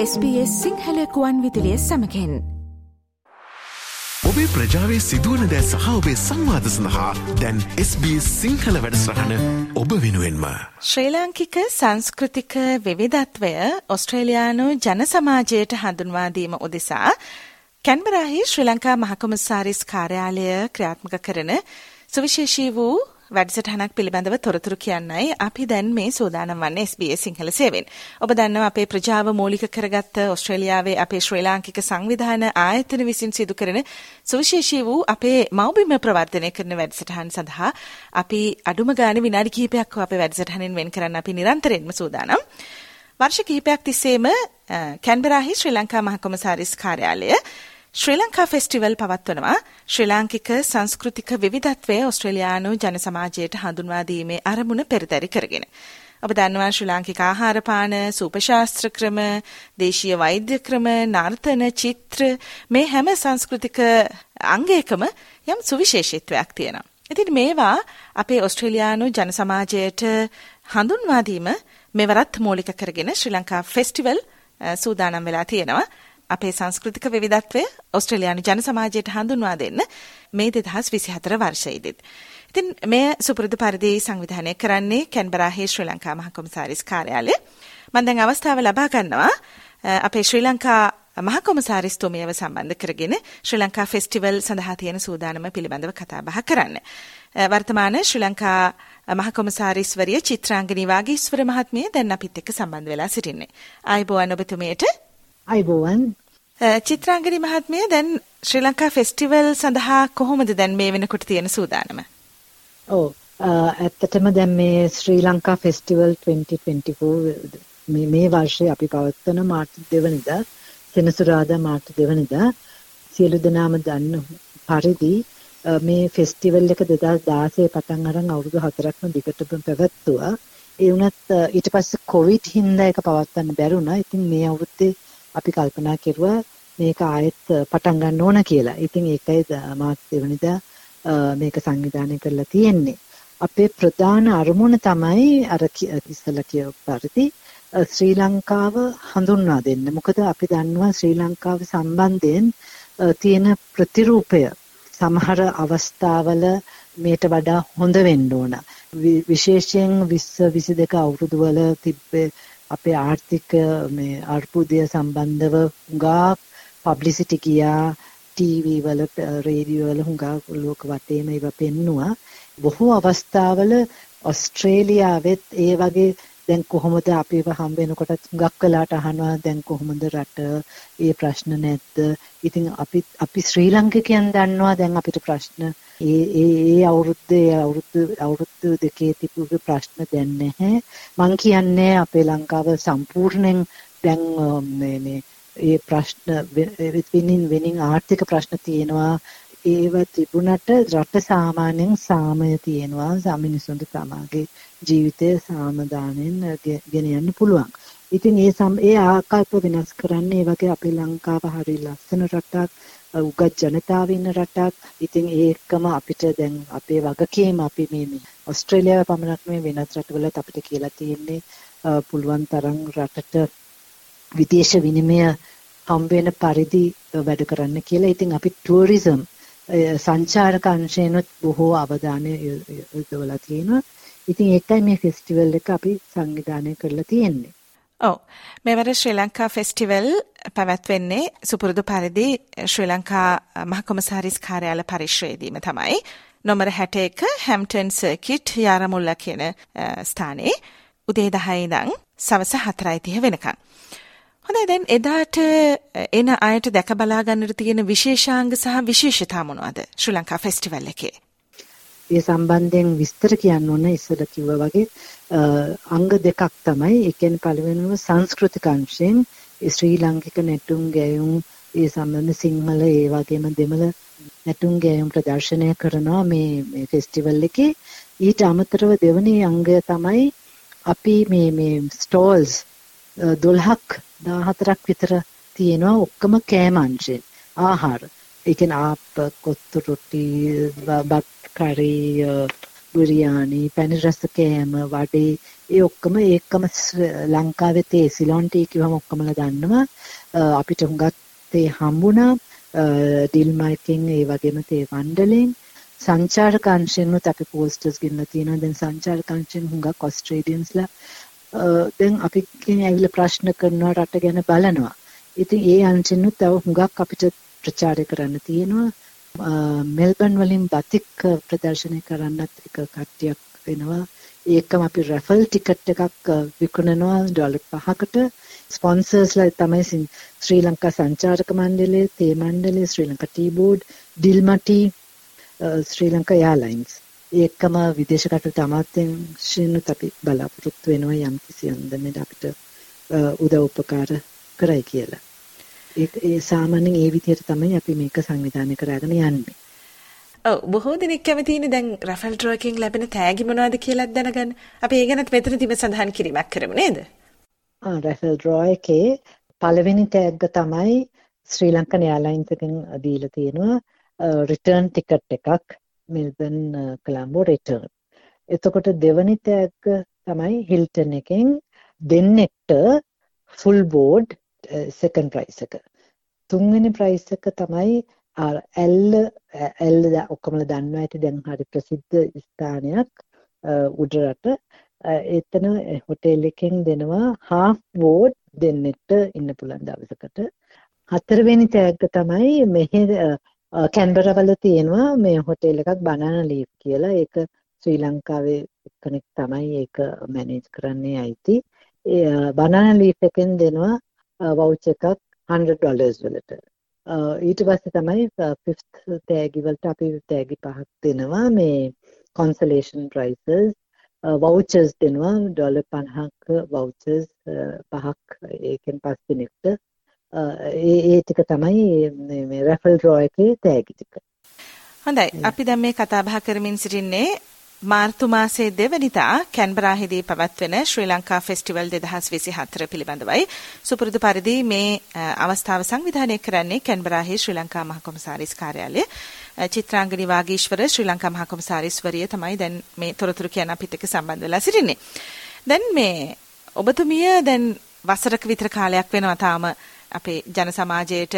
SBS සිංහලකුවන් විදිලිය සමකෙන් ඔබේ ප්‍රජාවේ සිදුවන දෑ සහ ඔබේ සංවාධ සඳහා දැන් SBS සිංහල වැඩස්රහන ඔබ වෙනුවෙන්ම. ශ්‍රී ලාංකික සංස්කෘතික විවිධත්වය ඔස්ට්‍රේලයානු ජන සමාජයට හඳුන්වාදීම උදෙසා කැන්බරාහි ශ්‍රී ලංකා මහකොමසාරිස් කාර්යාලය ක්‍රියාත්මක කරන සුවිශේෂී වූ වැඩසටහනක් පිළිබඳව තොරතුරු කියන්නයි අපි දැන් මේ සූදානම් වන්නේ SBS සිංහල සේවෙන්. ඔබ දන්නවා අපේ ප්‍රජාව මූලික කරගත්ත ඔස්ට්‍රේලියාවේ අපේ ශ්‍රී ලාංකික සංවිධාන ආයතන විසින් සිදු කරන සුවිශේෂී වූ අපේ මව්බිම ප්‍රවර්ධනය කරන වැඩසටහන් සඳහා අපි අඩුම ගානේ විනාඩි කිහිපයක් අපේ වැඩසටහනෙන් වෙන් කරන්න අපි නිරන්තරයෙන්ම සූදානම්. වර්ෂ කිහිපයක් තිස්සේම කැන්බරාහි ශ්‍රී ලංකා මහකොමසාරිස් කාර්යාලය ශ්‍රී ලංකා ෆෙස්ටිවල් පවත්වනවා ශ්‍රී ලාංකික සංස්කෘතික විවිධත්වය ඔස්ට්‍රේලියානු ජන සමාජයට හඳුන්වා දීමේ අරමුණ පෙරදරි කරගෙන. ඔබ දන්නවා ශ්‍රී ලාංකික ආහාරපාන, සූපශාස්ත්‍ර ක්‍රම, දේශීය වෛද්‍ය ක්‍රම, නර්තන, චිත්‍ර මේ හැම සංස්කෘතික අංගයකම යම් සුවිශේෂීත්වයක් තියෙනවා. ඉතින් මේවා අපේ ඔස්ට්‍රේලියානු ජන සමාජයට හඳුන්වා දීම මෙවරත් මූලික කරගෙන ශ්‍රී ලංකා ෆෙස්ටිවල් සූදානම් වෙලා තියෙනවා. අපේ සංස්කෘතික විවිධත්වය ඔස්ට්‍රේලියානු ජන සමාජයට හඳුන්වා දෙන්න මේ 2024 වර්ෂයේදීත්. ඉතින් මෙය සුපුරුදු පරිදි සංවිධානය කරන්නේ කැන්බරාහි ශ්‍රී ලංකා මහ කොමසාරිස් කාර්යාලය. මම දැන් අවස්ථාව ලබා ගන්නවා අපේ ශ්‍රී ලංකා මහ කොමසාරිස්තුමියව සම්බන්ධ කරගෙන ශ්‍රී ලංකා ෆෙස්ටිවල් සඳහා තියෙන සූදානම පිළිබඳව කතා බහ කරන්න. වර්තමාන ශ්‍රී ලංකා මහ කොමසාරිස්වරිය චිත්‍රාංගනී වාගීස්වර මහත්මිය දැන් අපිත් එක්ක සම්බන්ධ වෙලා සිටින්නේ. ආයුබෝවන් ඔබතුමියට අයිබෝවන් චිත්‍රාංගනි මහත්මිය දැන් ශ්‍රී ලංකා ෆෙස්ටිවල් සඳහා කොහොමද දැන් මේ වෙනකොට තියෙන සූදානම? ඔව් ඇත්තටම දැන් මේ ශ්‍රී ලංකා ෆෙස්ටිවල් 2024 මේ මේ වර්ෂයේ අපි පවත්වන මාර්තු 2 වෙනිදා සෙනසුරාදා මාර්තු 2 වෙනිදා සියලු දෙනාම දන්න පරිදි මේ ෆෙස්ටිවල් එක 2016 පටන් අරන් අවුරුදු 4ක්ම දිගටම පැවැත්තුවා. ඒ වුණත් ඊට පස්සේ කොවිඩ් හින්දා ඒක පවත්වන්න බැරුණා. ඉතින් මේ අවුරුද්දේ අපි කල්පනා කෙරුවා මේක ආයෙත් පටන් ගන්න ඕන කියලා. ඉතින් ඒකයි මාත් දෙවනිදා මේක සංවිධානය කරලා තියෙන්නේ. අපේ ප්‍රධාන අරමුණ තමයි අර ඉස්සලා කියව පරිදි ශ්‍රී ලංකාව හඳුන්වා දෙන්න. මොකද අපි දන්නවා ශ්‍රී ලංකාව සම්බන්ධයෙන් තියෙන ප්‍රතිරූපය සමහර අවස්ථාවල මේට වඩා හොඳ වෙන්න ඕන. විශේෂයෙන් 20 22 අවුරුදු වල තිබ්බේ අපේ ආර්ථික මේ අර්බුදය සම්බන්ධව හුඟා පබ්ලිසිටි ගියා ටීවී වල රේඩියෝ වල හුඟා ලෝක වටේම ඒවා පෙන්නුවා. බොහෝ අවස්ථාවල ඔස්ට්‍රේලියාවෙත් ඒ වගේ දැන් කොහොමද අපිව හම්බ වෙනකොට හුඟක් වෙලාට අහනවා දැන් කොහොමද රට ඒ ප්‍රශ්න නැද්ද ඉතින් අපි අපි ශ්‍රී ලංකිකයන් දන්නවා දැන් අපිට ප්‍රශ්න ඒ ඒ ඒ අවුරුද්දේ අවුරුදු අවුරුදු දෙකේ තිබුණු ප්‍රශ්න දැන් නැහැ. මං කියන්නේ අපේ ලංකාව සම්පූර්ණයෙන් දැන් මේ මේ ඒ ප්‍රශ්න වෙනින් වෙනින් ආර්ථික ප්‍රශ්න තියෙනවා. ඒව තිබුණට රට සාමාන්‍යයෙන් සාමය තියෙනවා. සාමිනිසුන්ට තමාගේ ජීවිතය සාමදානෙන් ගෙන යන්න පුළුවන්. ඉතින් ඒ සම් ඒ ආකල්ප වෙනස් කරන්නේ ඒ වගේ අපේ ලංකාව හරි ලස්සන රටක් උගත් ජනතාව ඉන්න රටක්. ඉතින් ඒකම අපිට දැන් අපේ වගකීම අපි මේ මේ ඕස්ට්‍රේලියාව පමණක් නෙවෙයි වෙනත් රටවලත් අපිට කියලා තියෙන්නේ පුළුවන් තරම් රටට විදේශ විනිමය හම්බ වෙන පරිදි වැඩ කරන්න කියලා. ඉතින් අපි ටුවරිසම් සංචාරක අංශයනොත් බොහෝ අවධානය යොදවලා තියෙනවා. ඉතින් ඒකයි මේ ෆෙස්ටිවල් එක අපි සංවිධානය කරලා තියෙන්නේ. ඔව් මෙවර ශ්‍රී ලංකා ෆෙස්ටිවල් පැවැත්වෙන්නේ සුපුරුදු පරිදි ශ්‍රී ලංකා මහකොමසාරිස් කාර්යාල පරිශ්‍රයේදීම තමයි. නොමර 61 හැම්ටන් සර්කිට් යාරමුල්ල කියන ස්ථානයේ උදේ 10 ඉඳන් සවස 4:30 වෙනකන්. හොඳයි දැන් එදාට එන අයට දැක බලා ගන්නට තියෙන විශේෂාංග සහ විශේෂතා මොනවද ශ්‍රී ලංකා ෆෙස්ටිවල් එකේ? ඒ සම්බන්ධයෙන් විස්තර කියන්න ඕන ඉස්සර කිව්වා වගේ අංග දෙකක් තමයි. ඒ කියන්නේ පළවෙනිම සංස්කෘතික අංශයෙන් ශ්‍රී ලාංකික නැටුම් ගැයුම් ඒ සම්බන්ධ සිංහල ඒ වගේම දෙමළ නැටුම් ගැයුම් ප්‍රදර්ශනය කරනවා මේ මේ ෆෙස්ටිවල් එකේ. ඊට අමතරව දෙවැනි අංගය තමයි අපි මේ මේ ස්ටෝල්ස් 12ක් 14ක් විතර තියෙනවා. ඔක්කොම කෑම අංශයෙන් ආහාර. ඒ කියන්නේ ආප්ප කොත්තු රොටි බත් කරි බිරියානි පැණි රස කෑම වඩේ. ඒ ඔක්කොම ඒකම ලංකාවේ තේ සිලොන් ටී කිව්වම ඔක්කොමලා දන්නවා. අපිට හුඟක් තේ හම්බුණා. ඩිල් මල්කින් ඒ වගේම තේ වණ්ඩලෙන් සංචාරක අංශයෙන්ම අපි පෝස්ටර්ස් ගෙනලා තියෙනවා. දැන් සංචාරක අංශයෙන් හුඟක් ඔස්ට්‍රේලියන්ස්ලා දැන් අපි කියන්නේ ඇවිල්ලා ප්‍රශ්න කරනවා රට ගැන බලනවා. ඉතින් ඒ අංශෙන්නුත් තව හුඟක් අපිට ප්‍රචාරය කරන්න තියෙනවා. මෙල්බන් වලින් බතික් ප්‍රදර්ශනය කරන්නත් එක කට්ටියක් වෙනවා. ඒකම අපි රැෆල් ටිකට් එකක් විකුණනවා ඩොලර් 5කට. ස්පොන්සර්ස්ලා තමයි ශ්‍රී ලංකා සංචාරක මණ්ඩලය, තේ මණ්ඩලය, Sri Lanka tea board, Dilmah tea, Sri Lanka airlines. ඒකම විදේශ කටයුතු අමාත්‍යාංශයෙන්ුත් අපි බලාපොරොත්තු වෙනවා යම් කිසි අන්දමකට අපිට උදව් උපකාර කරයි කියලා. ඒ ඒ සාමාන්‍යයෙන් ඒ විදිහට තමයි අපි මේක සංවිධානය කරගෙන යන්නේ. ඔව් බොහෝ දෙනෙක් කැමතිනේ දැන් රෆල් ඩ්‍රෝ එකෙන් ලැබෙන තෑගි මොනවද කියලා දැනගන්න. අපි ඒ ගැනත් මෙතනදිම සඳහන් කිරීමක් කරමු නේද? ආ රෆල් ඩ්‍රෝ එකේ පළවෙනි තෑග්ග තමයි ශ්‍රී ලංකන් එයාලයින්ස් එකෙන් දීලා තියෙනවා රිටර්න් ටිකට් එකක් මෙල්බන් කළම්බෝ රිටර්න්. එතකොට දෙවනි තෑග්ග තමයි හිල්ටන් එකෙන් දෙන්නෙක්ට ෆුල් බෝඩ් සෙකන්ඩ් ප්‍රයිස් එක. තුන්වෙනි ප්‍රයිස් එක තමයි ඇල්ල ඇල්ල ඔක්කොමල දන්නවා ඇති දැන් හරි ප්‍රසිද්ධ ස්ථානයක් උඩරට එතන හොටෙල් එකෙන් දෙනවා හාෆ් බෝඩ් දෙන්නෙක්ට ඉන්න පුළුවන් දවසකට. හතරවෙනි තෑග්ග තමයි මෙහෙ කැන්බරවල තියෙනවා මේ හොටෙල් එකක් බනාන ලීෆ් කියලා. ඒක ශ්‍රී ලංකාවේ එක්කෙනෙක් තමයි ඒක මැනේජ් කරන්නේ අයිති. බනාන ලීෆ් එකෙන් දෙනවා වවුච් එකක් 100 ඩොලර්ස් වලට. ඊට පස්සේ තමයි ෆිෆ්ත් තෑගි වලට අපි තෑගි පහක් දෙනවා මේ consolation prizes. වවුචර්ස් දෙනවා ඩොලර් 50ක වවුචර්ස් පහක් ඒකෙන් පස් දිනකට. ඒ ඒ ටික තමයි මේ රැෆල් ඩ්‍රෝ එකේ තෑගි ටික. හොඳයි. අපි දැන් මේ කතා බහ කරමින් සිටින්නේ මාර්තු මාසයේ දෙවනිදා කැන්බරාහිදී පැවැත්වෙන ශ්‍රී ලංකා ෆෙස්ටිවල් 2024 පිළිබඳවයි. සුපුරුදු පරිදි මේ අවස්ථාව සංවිධානය කරන්නේ කැන්බරාහි ශ්‍රී ලංකා මහකොමසාරිස් කාර්යාලය. චිත්‍රාංගනි වාගීශ්වර ශ්‍රී ලංකා මහකොමසාරිස්වරිය තමයි දැන් මේ තොරතුරු කියන අපිට එක්ක සම්බන්ධ වෙලා සිටින්නේ. දැන් මේ ඔබතුමිය දැන් වසරක විතර කාලයක් වෙනවා තාම අපේ ජන සමාජයට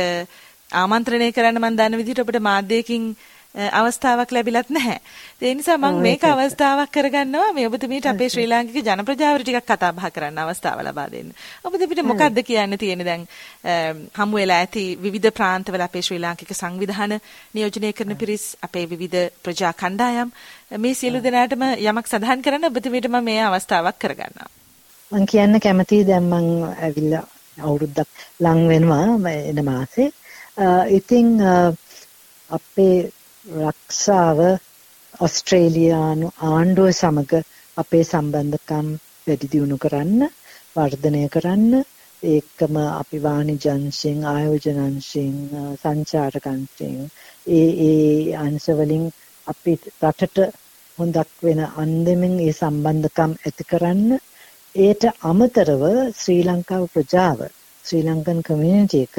ආමන්ත්‍රණය කරන්න මම දන්න විදිහට ඔබට මාධ්‍යයකින් අවස්ථාවක් ලැබිලත් නැහැ. ඒ නිසා මම මේක අවස්ථාවක් කරගන්නවා. මේ ඔබතුමීට අපේ ශ්‍රී ලාංකික ජන ප්‍රජාවට ටිකක් කතා බහ කරන්න අවස්ථාව ලබා දෙන්න. ඔබතුමීට මොකද්ද කියන්න තියෙන්නේ දැන්? හමු වෙලා ඇති විවිධ ප්‍රාන්තවල අපේ ශ්‍රී ලාංකික සංවිධාන නියෝජනය කරන පිරිස් අපේ විවිධ ප්‍රජා කණ්ඩායම්. මේ සියලු දෙනාටම යමක් සඳහන් කරන්න ඔබතුමීට මම මේ අවස්ථාවක් කරගන්නවා. මම කියන්න කැමතියි දැන් මම ඇවිල්ලා අවුරුද්දක් ලං වෙනවා එන මාසේ. ඉතින් අපේ රක්ෂාව ඔස්ට්‍රේලියානු ආණ්ඩුව සමග අපේ සම්බන්ධකම් වැඩි දියුණු කරන්න වර්ධනය කරන්න ඒකම අපි වාණිජංශයෙන් ආයෝජනංශයෙන් සංචාරකංශයෙන් ඒ ඒ අංශවලින් අපි රටට හොඳක් වෙන අන්දමින් ඒ සම්බන්ධකම් ඇති කරන්න ඒට අමතරව ශ්‍රී ලංකාව ප්‍රජාව ශ්‍රී ලංකන් කමියුනිටි එක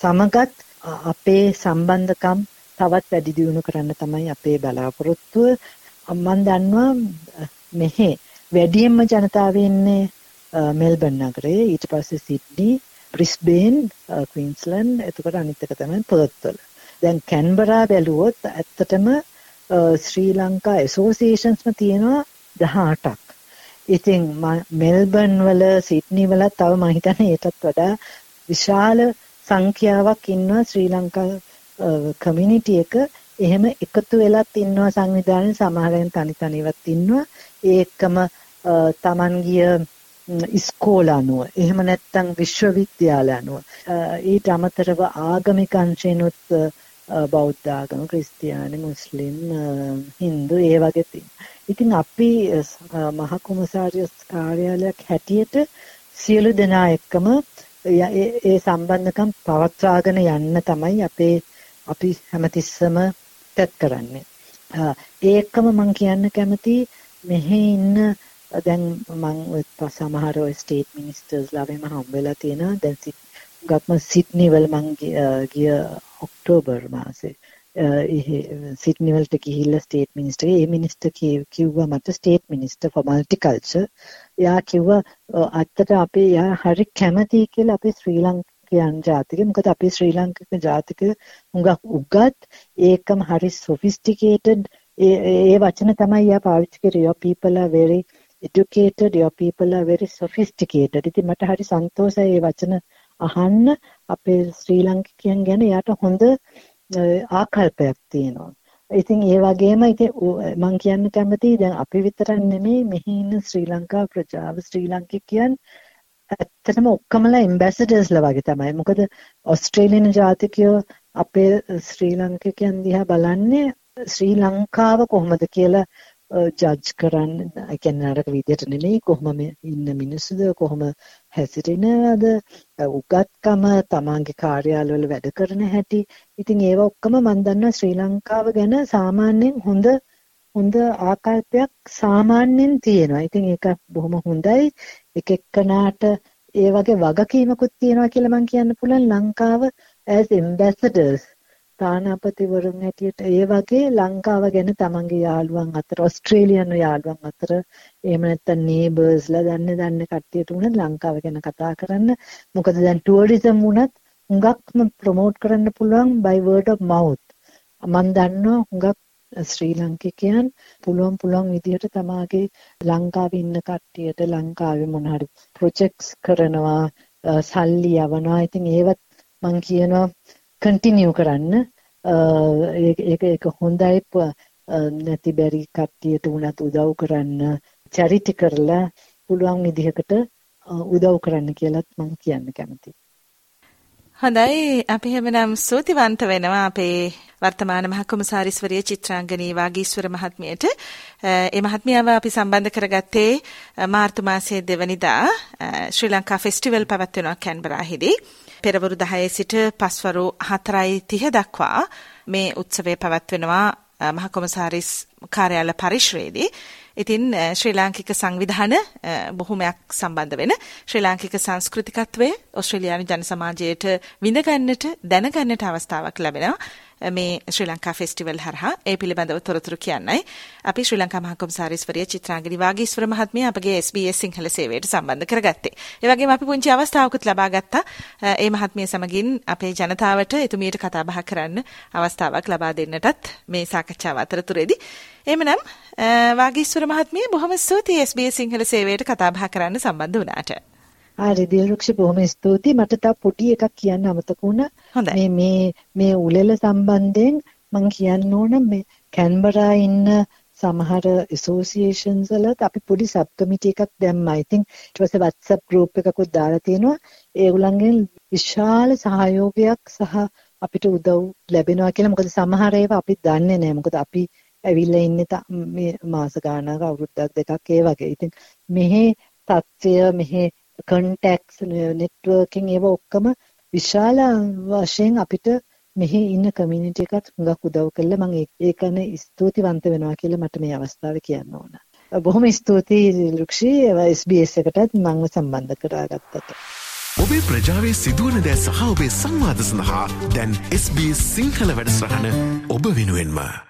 සමගත් අපේ සම්බන්ධකම් තවත් වැඩි දියුණු කරන්න තමයි අපේ බලාපොරොත්තුව. මම දන්නවා මෙහි වැඩියෙන්ම ජනතාව ඉන්නේ මෙල්බන් නගරේ ඊට පස්සේ සිඩ්නි බ්‍රිස්බේන් ක්වීන්ස්ලන්ඩ් එතකොට අනිත් එක තමයි පර්ත්වල. දැන් කැන්බරා බැලුවොත් ඇත්තටම ශ්‍රී ලංකා ඇසෝසියේෂන්ස්ම තියෙනවා 18ක්. ඉතින් මෙල්බන් වල සිඩ්නි වල තව මම හිතන්නේ ඒටත් වඩා විශාල සංඛ්‍යාවක් ඉන්නවා ශ්‍රී ලංකා කමියුනිටි එක. එහෙම එකතු වෙලත් ඉන්නවා සංවිධානයේ සමහරෙන් තනි තනිවත් ඉන්නවා. ඒකම Taman ගිය ඉස්කෝල අනුව. එහෙම නැත්නම් විශ්වවිද්‍යාල අනුව. ඊට අමතරව ආගමික අංශෙනුත් බෞද්ධ ආගම ක්‍රිස්තියානි මුස්ලිම් හින්දු ඒ වගේ තියෙනවා. ඉතින් අපි මහ කොමසාරියස් කාර්යාලයක් හැටියට සියලු දෙනා එක්කම ඒ සම්බන්ධකම් පවත්වාගෙන යන්න තමයි අපේ අපි හැමතිස්සම තත් කරන්නේ. ඒකම මම කියන්න කැමති මෙහි ඉන්න දැන් මම සමහර ඔය ස්ටේට් මිනිස්ටර්ස්ලා වෙම හම්බෙලා තියෙනවා. දැන් ගත්ම සිඩ්නි වල මම ගිය ඔක්තෝබර් මාසේ. සිඩ්නි වලට ගිහිල්ලා ස්ටේට් මිනිස්ටර් ඒ මිනිස්ටර් කිව්වා මට ස්ටේට් මිනිස්ටර් ෆොර් මල්ටිකල්චර්. එයා කිව්වා අත්තට අපි එයා හරි කැමතියි කියලා අපි ශ්‍රී ලංකයන් ජාතික මොකද අපි ශ්‍රී ලංකික ජාතික හුඟක් උගත් ඒකම හරි සොෆිස්ටිකේටඩ්. ඒ වචන තමයි එයා පාවිච්චි කරේ your people are very educated your people are very sophisticated. ඉතින් මට හරි සන්තෝෂයි ඒ වචන අහන්න අපේ ශ්‍රී ලංකිකයන් ගැන යාට හොඳ ආකල්පයක් තියෙනවා. ඉතින් ඒ වගේම ඉතින් මම කියන්න කැමතියි දැන් අපි විතරක් නෙමෙයි මෙහි ඉන්න ශ්‍රී ලංකා ප්‍රජාව ශ්‍රී ලාංකිකයන් ඇත්තටම ඔක්කොමලා ඇම්බැසඩර්ස්ලා වගේ තමයි. මොකද ඕස්ට්‍රේලියානු ජාතිකයෝ අපේ ශ්‍රී ලාංකිකයන් දිහා බලන්නේ ශ්‍රී ලංකාව කොහොමද කියලා ජජ් කරන්න ඒ කියන්නේ නරක විදියට නෙමෙයි කොහොම ඉන්න මිනිස්සුද කොහොම හැසිරෙනවද උගත්කම තමන්ගේ කාර්යාලවල වැඩ කරන හැටි ඉතින් ඒව ඔක්කොම මම දන්නවා ශ්‍රී ලංකාව ගැන සාමාන්‍යයෙන් හොඳ හොඳ ආකල්පයක් සාමාන්‍යයෙන් තියෙනවා. ඉතින් ඒක බොහොම හොඳයි. එක එක්කනාට ඒ වගේ වගකීමකුත් තියෙනවා කියලා මම කියන්න පුළුවන් ලංකාව as ambassadors තානාපතිවරුන් හැටියට ඒ වගේ ලංකාව ගැන තමන්ගේ යාළුවන් අතර ඕස්ට්‍රේලියානු යාළුවන් අතර එහෙම නැත්නම් නේබර්ස්ලා දන්න දන්න කට්ටියට උනත් ලංකාව ගැන කතා කරන්න. මොකද දැන් ටුවරිසම් උනත් හුඟක්ම ප්‍රොමෝට් කරන්න පුළුවන් by word of mouth. මම දන්නවා හුඟක් ශ්‍රී ලංකිකයන් පුළුවන් පුළුවන් විදිහට තමාගේ ලංකාවේ ඉන්න කට්ටියට ලංකාවේ මොන හරි ප්‍රොජෙක්ට්ස් කරනවා සල්ලි යවනවා. ඉතින් ඒවත් මම කියනවා කන්ටිනියු කරන්න. ඒක ඒක හොඳයි. නැති බැරි කට්ටියට උනත් උදව් කරන්න චැරිටි කරලා පුළුවන් විදිහකට උදව් කරන්න කියලත් මම කියන්න කැමතියි. හොඳයි. අපි හැමනම් ස්තුතිවන්ත වෙනවා අපේ වර්තමාන මහකොමසාරිස්වරිය චිත්‍රාංගනී වාගීස්වර මහත්මියට. ඒ මහත්මියව අපි සම්බන්ධ කරගත්තේ මාර්තු මාසයේ දෙවනිදා ශ්‍රී ලංකා ෆෙස්ටිවල් පැවැත්වෙනවා කැන්බරාහිදී. පෙරවරු 10 සිට පස්වරු 4:30 දක්වා මේ උත්සවය පැවැත්වෙනවා මහකොමසාරිස් කාර්යාල පරිශ්‍රයේදී. ඉතින් ශ්‍රී ලාංකික සංවිධාන බොහොමයක් සම්බන්ධ වෙන ශ්‍රී ලාංකික සංස්කෘතිකත්වය ඕස්ට්‍රේලියානු ජන සමාජයට විඳගන්නට දැනගන්නට අවස්ථාවක් ලැබෙනවා. මේ ශ්‍රී ලංකා ෆෙස්ටිවල් හරහා ඒ පිළිබඳව තොරතුරු කියන්නයි අපි ශ්‍රී ලංකා මහ කොමසාරිස්වරිය චිත්‍රාංගනි වාගීස්වර මහත්මිය අපගේ SBS සිංහල සේවයට සම්බන්ධ කරගත්තේ. ඒ වගේම අපි පුංචි අවස්ථාවකුත් ලබා ගත්තා. ඒ මහත්මිය සමගින් අපේ ජනතාවට එතුමියට කතා බහ කරන්න අවස්ථාවක් ලබා දෙන්නටත් මේ සාකච්ඡාව අතරතුරේදී. එහෙමනම් වාගීස්වර මහත්මිය බොහොම ස්තුතියි SBS සිංහල සේවයට කතා බහ කරන්න සම්බන්ධ වුණාට. හරි දිල්රුක්ෂ බොහොම ස්තුතියි මට තව පොඩි එකක් කියන්න අමතක වුණා මේ මේ මේ උලෙල සම්බන්ධයෙන් මම කියන්න ඕන මේ කැන්බරා ඉන්න සමහර ඇසෝසියේෂන්ස් වලත් අපි පොඩි සබ් කමිටි එකක් දැම්මා. ඉතින් ඊට පස්සේ WhatsApp group එකකුත් දාලා තියෙනවා. ඒගොල්ලන්ගෙන් විශාල සහයෝගයක් සහ අපිට උදව් ලැබෙනවා කියලා. මොකද සමහර ඒවා අපි දන්නේ නැහැ. මොකද අපි ඇවිල්ලා ඉන්නේ මේ මාස ගානක අවුරුද්දක් දෙකක් ඒ වගේ. ඉතින් මෙහි තත්ත්වය මෙහි කන්ටැක්ස් නෙට්වර්කින් ඒව ඔක්කොම විශාල වශයෙන් අපිට මෙහි ඉන්න කමියුනිටි එකත් හුඟක් උදව් කළා මම ඒකන ස්තුතිවන්ත වෙනවා කියලා මට මේ අවස්ථාවේ කියන්න ඕන. බොහොම ස්තුතියි ලුක්ෂි SBS එකටත් මම සම්බන්ධ කරගත්තට. ඔබේ ප්‍රජාවේ සිදුවන දෑ සහ ඔබේ සංවාද සඳහා දැන් SBS සිංහල වැඩසටහන ඔබ වෙනුවෙන්ම.